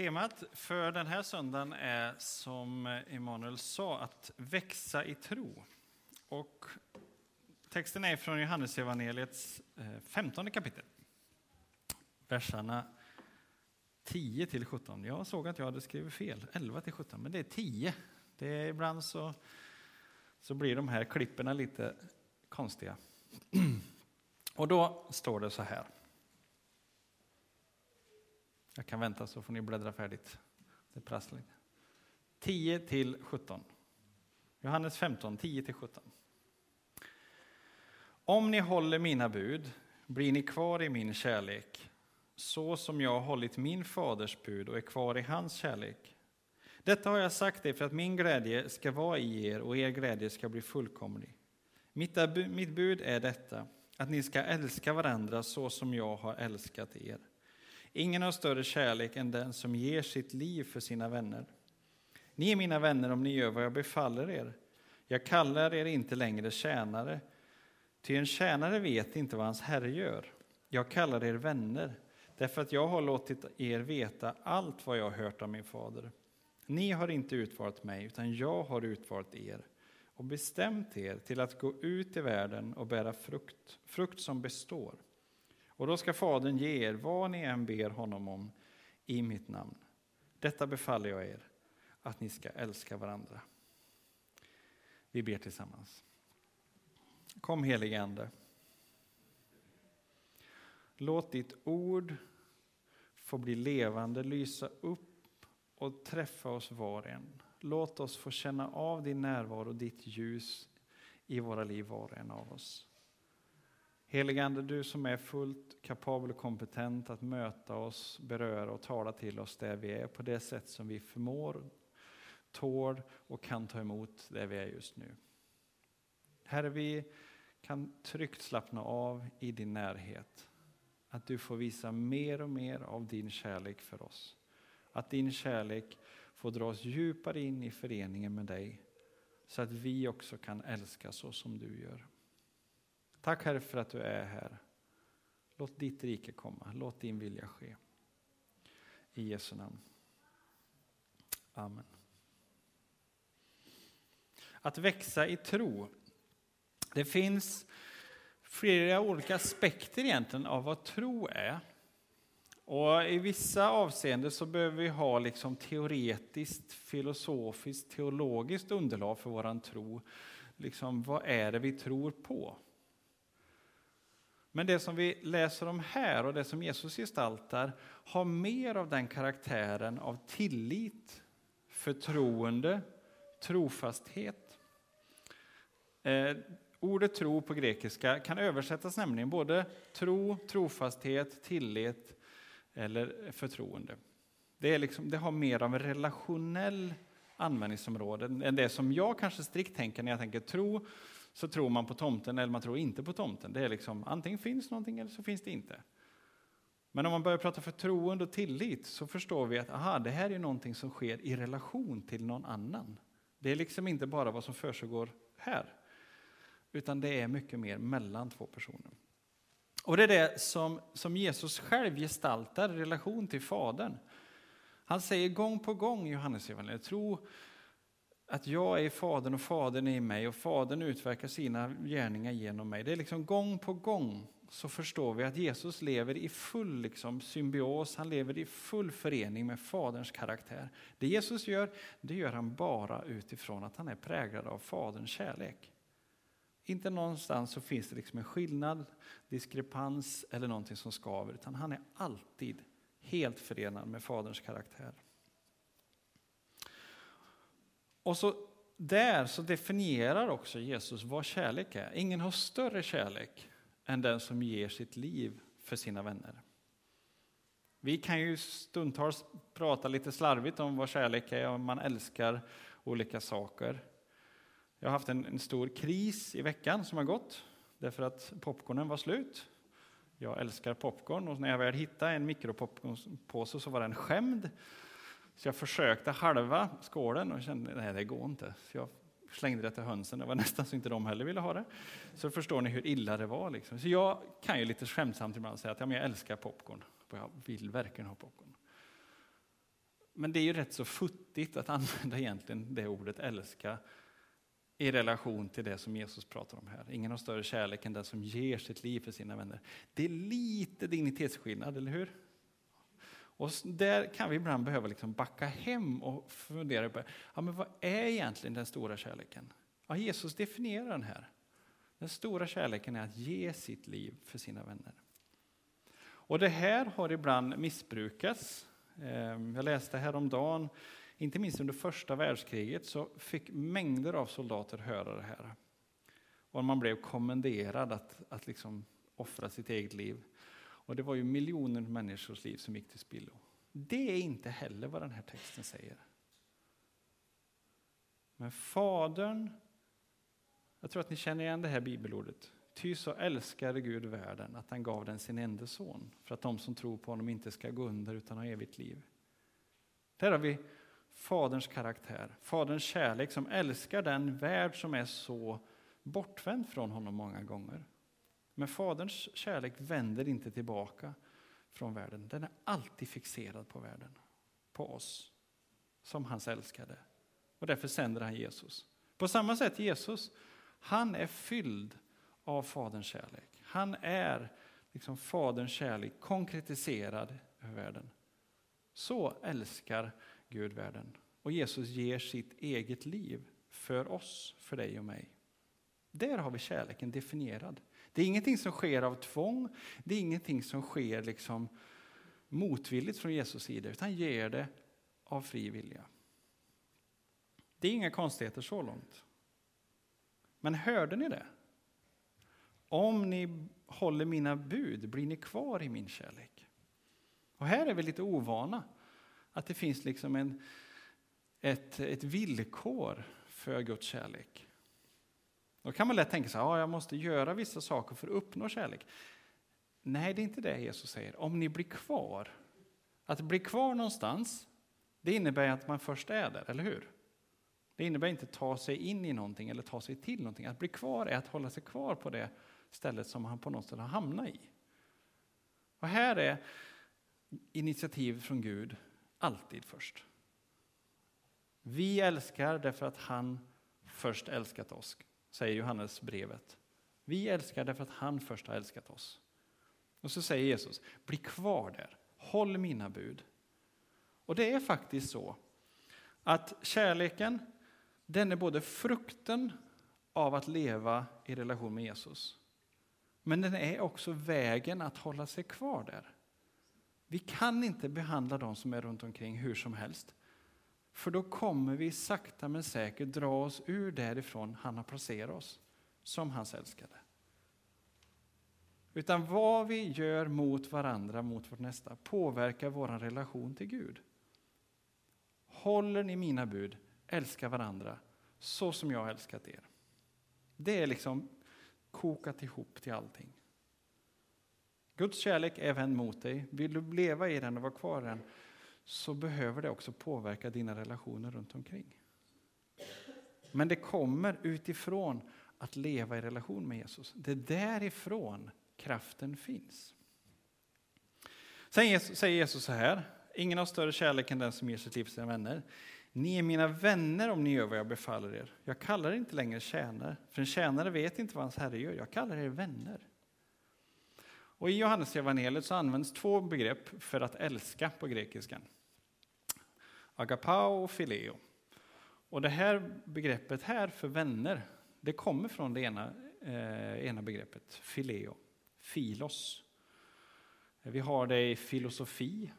Temat för den här söndagen är som Emanuel sa att växa i tro. Och texten är från Johannesevangeliets 15 eh, kapitel. Verserna 10 till 17. Jag såg att jag hade skrivit fel, 11 till 17, men det är 10. Det är ibland så, så blir de här klipperna lite konstiga. Och då står det så här. Jag kan vänta så får ni bläddra färdigt. Det är prassligt. 10 till 17. Johannes 15, 10 till 17. Om ni håller mina bud blir ni kvar i min kärlek, så som jag har hållit min faders bud och är kvar i hans kärlek. Detta har jag sagt er för att min glädje ska vara i er och er glädje ska bli fullkomlig. Mitt, mitt bud är detta, att ni ska älska varandra så som jag har älskat er. Ingen har större kärlek än den som ger sitt liv för sina vänner. Ni är mina vänner om ni gör vad jag befaller er. Jag kallar er inte längre tjänare, ty en tjänare vet inte vad hans herre gör. Jag kallar er vänner, därför att jag har låtit er veta allt vad jag har hört av min fader. Ni har inte utvalt mig, utan jag har utvalt er och bestämt er till att gå ut i världen och bära frukt, frukt som består och då ska Fadern ge er vad ni än ber honom om i mitt namn. Detta befaller jag er, att ni ska älska varandra. Vi ber tillsammans. Kom helige Ande. Låt ditt ord få bli levande, lysa upp och träffa oss var och en. Låt oss få känna av din närvaro, ditt ljus i våra liv var och en av oss. Helige Ande, du som är fullt kapabel och kompetent att möta oss, beröra och tala till oss där vi är på det sätt som vi förmår, tål och kan ta emot där vi är just nu. Herre, vi kan tryggt slappna av i din närhet. Att du får visa mer och mer av din kärlek för oss. Att din kärlek får dra oss djupare in i föreningen med dig så att vi också kan älska så som du gör. Tack Herre för att du är här. Låt ditt rike komma, låt din vilja ske. I Jesu namn. Amen. Att växa i tro. Det finns flera olika aspekter egentligen av vad tro är. Och I vissa avseenden så behöver vi ha liksom teoretiskt, filosofiskt, teologiskt underlag för vår tro. Liksom, vad är det vi tror på? Men det som vi läser om här och det som Jesus gestaltar har mer av den karaktären av tillit, förtroende, trofasthet. Eh, ordet tro på grekiska kan översättas nämligen både tro, trofasthet, tillit eller förtroende. Det, är liksom, det har mer av en relationell användningsområde än det som jag kanske strikt tänker när jag tänker tro så tror man på tomten eller man tror inte på tomten. Det är liksom antingen finns någonting eller så finns det inte. Men om man börjar prata förtroende och tillit så förstår vi att aha, det här är någonting som sker i relation till någon annan. Det är liksom inte bara vad som försiggår här, utan det är mycket mer mellan två personer. Och det är det som, som Jesus själv gestaltar i relation till Fadern. Han säger gång på gång i Johannesevangeliet, tro att jag är i Fadern och Fadern är i mig och Fadern utverkar sina gärningar genom mig. Det är liksom gång på gång så förstår vi att Jesus lever i full liksom, symbios, han lever i full förening med Faderns karaktär. Det Jesus gör, det gör han bara utifrån att han är präglad av Faderns kärlek. Inte någonstans så finns det liksom en skillnad, diskrepans eller någonting som skaver, utan han är alltid helt förenad med Faderns karaktär. Och så där så definierar också Jesus vad kärlek är. Ingen har större kärlek än den som ger sitt liv för sina vänner. Vi kan ju stundtals prata lite slarvigt om vad kärlek är, om man älskar olika saker. Jag har haft en, en, stor kris i veckan som har gått, därför att popcornen var slut. Jag älskar popcorn och när jag väl hittade en mikropopcornpåse så var den skämd. Så jag försökte halva skålen och kände att det går inte. Så jag slängde det till hönsen. Det var nästan så inte de heller ville ha det. Så förstår ni hur illa det var. Liksom. Så jag kan ju lite skämtsamt ibland säga att jag älskar popcorn. Och jag vill verkligen ha popcorn. Men det är ju rätt så futtigt att använda egentligen det ordet älska i relation till det som Jesus pratar om här. Ingen har större kärlek än den som ger sitt liv för sina vänner. Det är lite dignitetsskillnad, eller hur? Och där kan vi ibland behöva liksom backa hem och fundera på ja, men vad är egentligen den stora kärleken. Ja, Jesus definierar den här. Den stora kärleken är att ge sitt liv för sina vänner. Och det här har ibland missbrukats. Ehm, jag läste häromdagen, inte minst under första världskriget, så fick mängder av soldater höra det här. Och man blev kommenderad att, att liksom offra sitt eget liv. Och det var ju miljoner människors liv som gick till spillo. Det är inte heller vad den här texten säger. Men Fadern, jag tror att ni känner igen det här bibelordet. Ty så älskade Gud världen att han gav den sin enda son för att de som tror på honom inte ska gå under utan ha evigt liv. Där har vi Faderns karaktär, Faderns kärlek som älskar den värld som är så bortvänd från honom många gånger. Men Faderns kärlek vänder inte tillbaka från världen. Den är alltid fixerad på världen, på oss, som hans älskade. Och därför sänder han Jesus. På samma sätt Jesus, han är fylld av Faderns kärlek. Han är liksom Faderns kärlek konkretiserad över världen. Så älskar Gud världen. Och Jesus ger sitt eget liv för oss, för dig och mig. Där har vi kärleken definierad. Det är ingenting som sker av tvång, det är ingenting som sker liksom motvilligt från Jesus sida, utan ger det av fri vilja. Det är inga konstigheter så långt. Men hörde ni det? Om ni håller mina bud blir ni kvar i min kärlek. Och här är vi lite ovana, att det finns liksom en, ett, ett villkor för Guds kärlek. Då kan man lätt tänka sig att ja, jag måste göra vissa saker för att uppnå kärlek. Nej, det är inte det Jesus säger. Om ni blir kvar. Att bli kvar någonstans, det innebär att man först är där, eller hur? Det innebär inte att ta sig in i någonting eller ta sig till någonting. Att bli kvar är att hålla sig kvar på det stället som han på något sätt har hamnat i. Och här är initiativ från Gud alltid först. Vi älskar därför att han först älskat oss säger Johannes brevet. Vi älskar därför att han först har älskat oss. Och så säger Jesus, bli kvar där, håll mina bud. Och det är faktiskt så att kärleken, den är både frukten av att leva i relation med Jesus. Men den är också vägen att hålla sig kvar där. Vi kan inte behandla de som är runt omkring hur som helst. För då kommer vi sakta men säkert dra oss ur därifrån han har placerat oss, som hans älskade. Utan vad vi gör mot varandra, mot vårt nästa, påverkar vår relation till Gud. Håller ni mina bud, älska varandra så som jag har älskat er. Det är liksom kokat ihop till allting. Guds kärlek är vänd mot dig. Vill du leva i den och vara kvar i den, så behöver det också påverka dina relationer runt omkring. Men det kommer utifrån att leva i relation med Jesus. Det är därifrån kraften finns. Sen säger Jesus så här, ingen har större kärlek än den som ger sitt liv till sina vänner. Ni är mina vänner om ni gör vad jag befaller er. Jag kallar er inte längre tjänare, för en tjänare vet inte vad hans herre gör. Jag kallar er vänner. Och I Johannes evangeliet så används två begrepp för att älska på grekiskan. Agapao och fileo. Och det här begreppet här för vänner, det kommer från det ena, eh, ena begreppet, fileo, filos. Eh, vi har det i filosofi,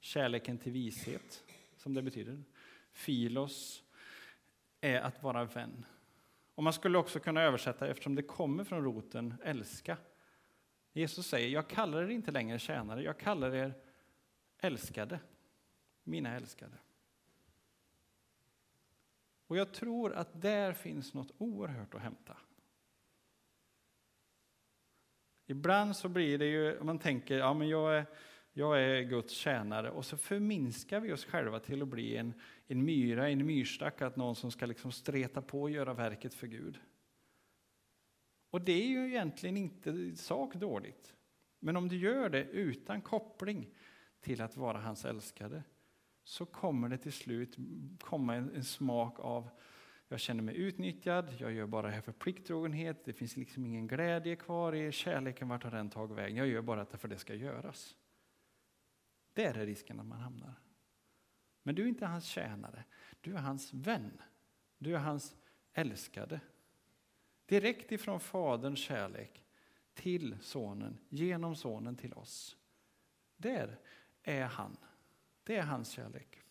kärleken till vishet, som det betyder. Filos är att vara vän. Och man skulle också kunna översätta, eftersom det kommer från roten älska. Jesus säger, jag kallar er inte längre tjänare, jag kallar er älskade mina älskade. Och jag tror att där finns något oerhört att hämta. Ibland så blir det ju, man tänker, ja men jag är, jag är Guds tjänare och så förminskar vi oss själva till att bli en, en myra, en myrstack, att någon som ska liksom streta på och göra verket för Gud. Och det är ju egentligen inte i sak dåligt. Men om du gör det utan koppling till att vara hans älskade, så kommer det till slut komma en, en smak av jag känner mig utnyttjad, jag gör bara det här för plikttrogenhet, det finns liksom ingen glädje kvar i kärleken, vart har den tagit vägen? Jag gör bara detta för det ska göras. Där är risken att man hamnar. Men du är inte hans tjänare, du är hans vän. Du är hans älskade. Direkt ifrån Faderns kärlek till Sonen, genom Sonen till oss. Där är han. Det är hans kärlek.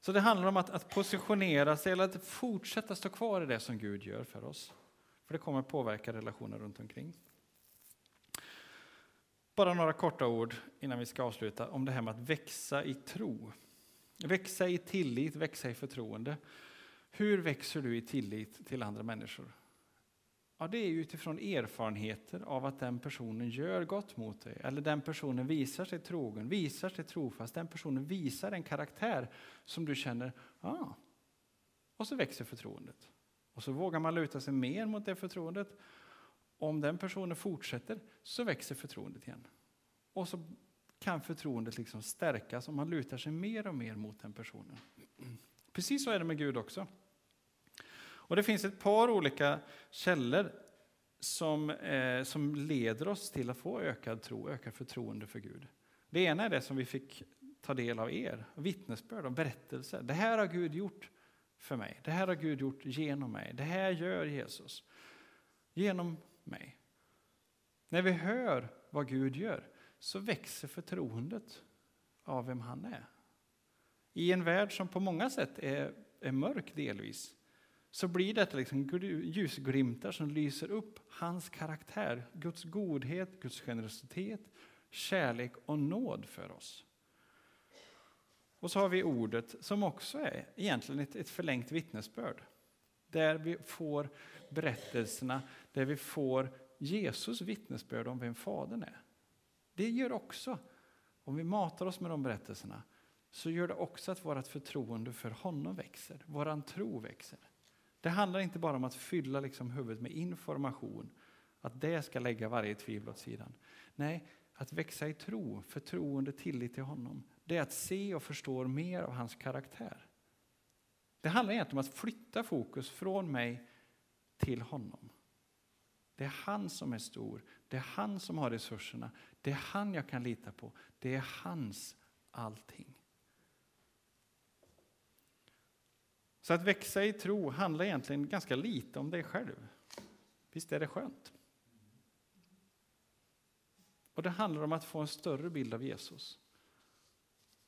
Så det handlar om att, att positionera sig eller att fortsätta stå kvar i det som Gud gör för oss. För det kommer påverka relationer runt omkring. Bara några korta ord innan vi ska avsluta om det här med att växa i tro. Växa i tillit, växa i förtroende. Hur växer du i tillit till andra människor? Ja, det är utifrån erfarenheter av att den personen gör gott mot dig. Eller den personen visar sig trogen, visar sig trofast. Den personen visar en karaktär som du känner, ah. Och så växer förtroendet. Och så vågar man luta sig mer mot det förtroendet. Om den personen fortsätter så växer förtroendet igen. Och så kan förtroendet liksom stärkas om man lutar sig mer och mer mot den personen. Precis så är det med Gud också. Och Det finns ett par olika källor som, eh, som leder oss till att få ökad tro, ökat förtroende för Gud. Det ena är det som vi fick ta del av er, vittnesbörd och berättelser. Det här har Gud gjort för mig. Det här har Gud gjort genom mig. Det här gör Jesus genom mig. När vi hör vad Gud gör så växer förtroendet av vem han är. I en värld som på många sätt är, är mörk delvis så blir det liksom ljusglimtar som lyser upp hans karaktär, Guds godhet, Guds generositet, kärlek och nåd för oss. Och så har vi ordet som också är egentligen ett, ett förlängt vittnesbörd. Där vi får berättelserna, där vi får Jesus vittnesbörd om vem Fadern är. Det gör också, om vi matar oss med de berättelserna, så gör det också att vårt förtroende för honom växer, våran tro växer. Det handlar inte bara om att fylla liksom huvudet med information, att det ska lägga varje tvivel åt sidan. Nej, att växa i tro, förtroende, tillit till honom, det är att se och förstå mer av hans karaktär. Det handlar egentligen om att flytta fokus från mig till honom. Det är han som är stor, det är han som har resurserna, det är han jag kan lita på, det är hans allting. Så att växa i tro handlar egentligen ganska lite om dig själv. Visst är det skönt? Och det handlar om att få en större bild av Jesus.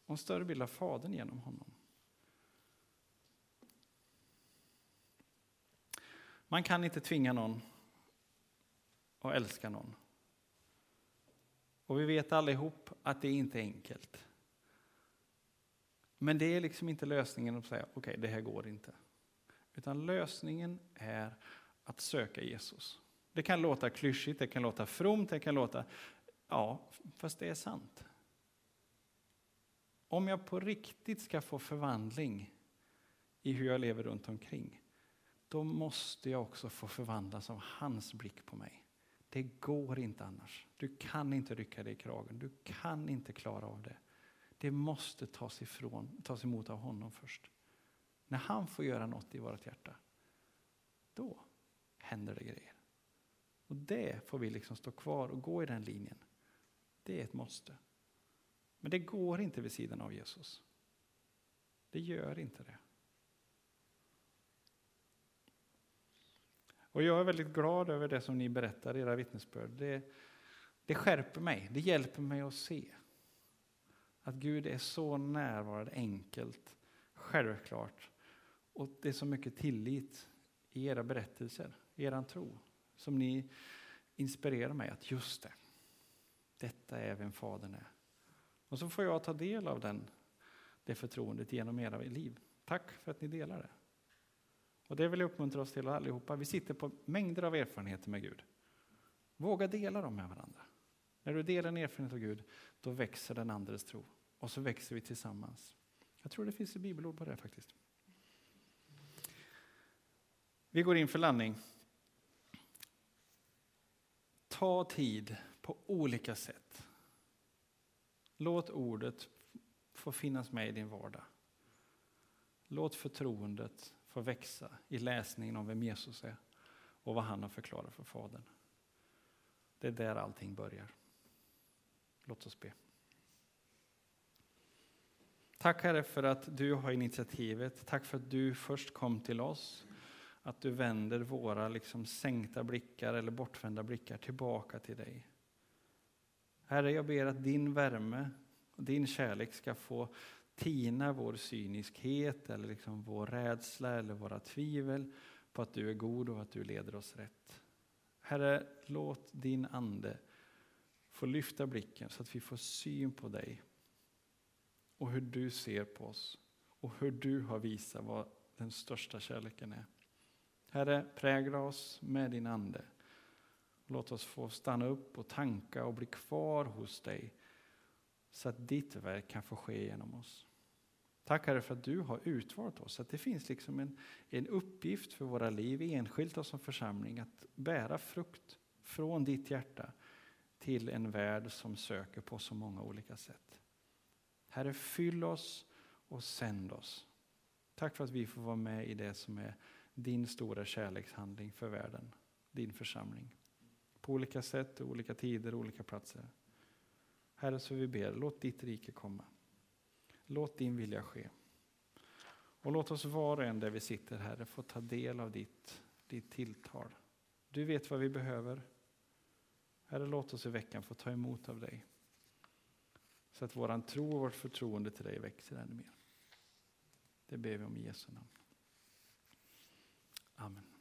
Och en större bild av Fadern genom honom. Man kan inte tvinga någon att älska någon. Och vi vet allihop att det inte är enkelt. Men det är liksom inte lösningen att säga okej, okay, det här går inte. Utan lösningen är att söka Jesus. Det kan låta klyschigt, det kan låta fromt, det kan låta... Ja, fast det är sant. Om jag på riktigt ska få förvandling i hur jag lever runt omkring, då måste jag också få förvandlas av hans blick på mig. Det går inte annars. Du kan inte rycka dig i kragen, du kan inte klara av det. Det måste tas, ifrån, tas emot av honom först. När han får göra något i vårt hjärta, då händer det grejer. Och det får vi liksom stå kvar och gå i den linjen. Det är ett måste. Men det går inte vid sidan av Jesus. Det gör inte det. Och jag är väldigt glad över det som ni berättar, era vittnesbörd. Det, det skärper mig, det hjälper mig att se. Att Gud är så närvarande, enkelt, självklart. Och det är så mycket tillit i era berättelser, i er tro, som ni inspirerar mig att just det, detta är vem Fadern är. Och så får jag ta del av den, det förtroendet genom era liv. Tack för att ni delar det. Och det vill jag uppmuntra oss till allihopa. Vi sitter på mängder av erfarenheter med Gud. Våga dela dem med varandra. När du delar en erfarenhet av Gud, då växer den andres tro. Och så växer vi tillsammans. Jag tror det finns ett bibelord på det faktiskt. Vi går in för landning. Ta tid på olika sätt. Låt ordet få finnas med i din vardag. Låt förtroendet få växa i läsningen om vem Jesus är och vad han har förklarat för Fadern. Det är där allting börjar. Låt oss be. Tack Herre för att du har initiativet. Tack för att du först kom till oss. Att du vänder våra liksom sänkta blickar eller bortvända blickar tillbaka till dig. Herre, jag ber att din värme och din kärlek ska få tina vår cyniskhet eller liksom vår rädsla eller våra tvivel på att du är god och att du leder oss rätt. Herre, låt din ande få lyfta blicken så att vi får syn på dig och hur du ser på oss och hur du har visat vad den största kärleken är. Herre, prägla oss med din ande. Låt oss få stanna upp och tanka och bli kvar hos dig så att ditt verk kan få ske genom oss. Tack Herre för att du har utvalt oss, att det finns liksom en, en uppgift för våra liv enskilt och som församling att bära frukt från ditt hjärta till en värld som söker på så många olika sätt. Herre, fyll oss och sänd oss. Tack för att vi får vara med i det som är din stora kärlekshandling för världen, din församling. På olika sätt, olika tider, olika platser. Herre, så vi ber, låt ditt rike komma. Låt din vilja ske. Och låt oss var och en där vi sitter, Herre, få ta del av ditt, ditt tilltal. Du vet vad vi behöver. Herre, låt oss i veckan få ta emot av dig. Så att våran tro och vårt förtroende till dig växer ännu mer. Det ber vi om i Jesu namn. Amen.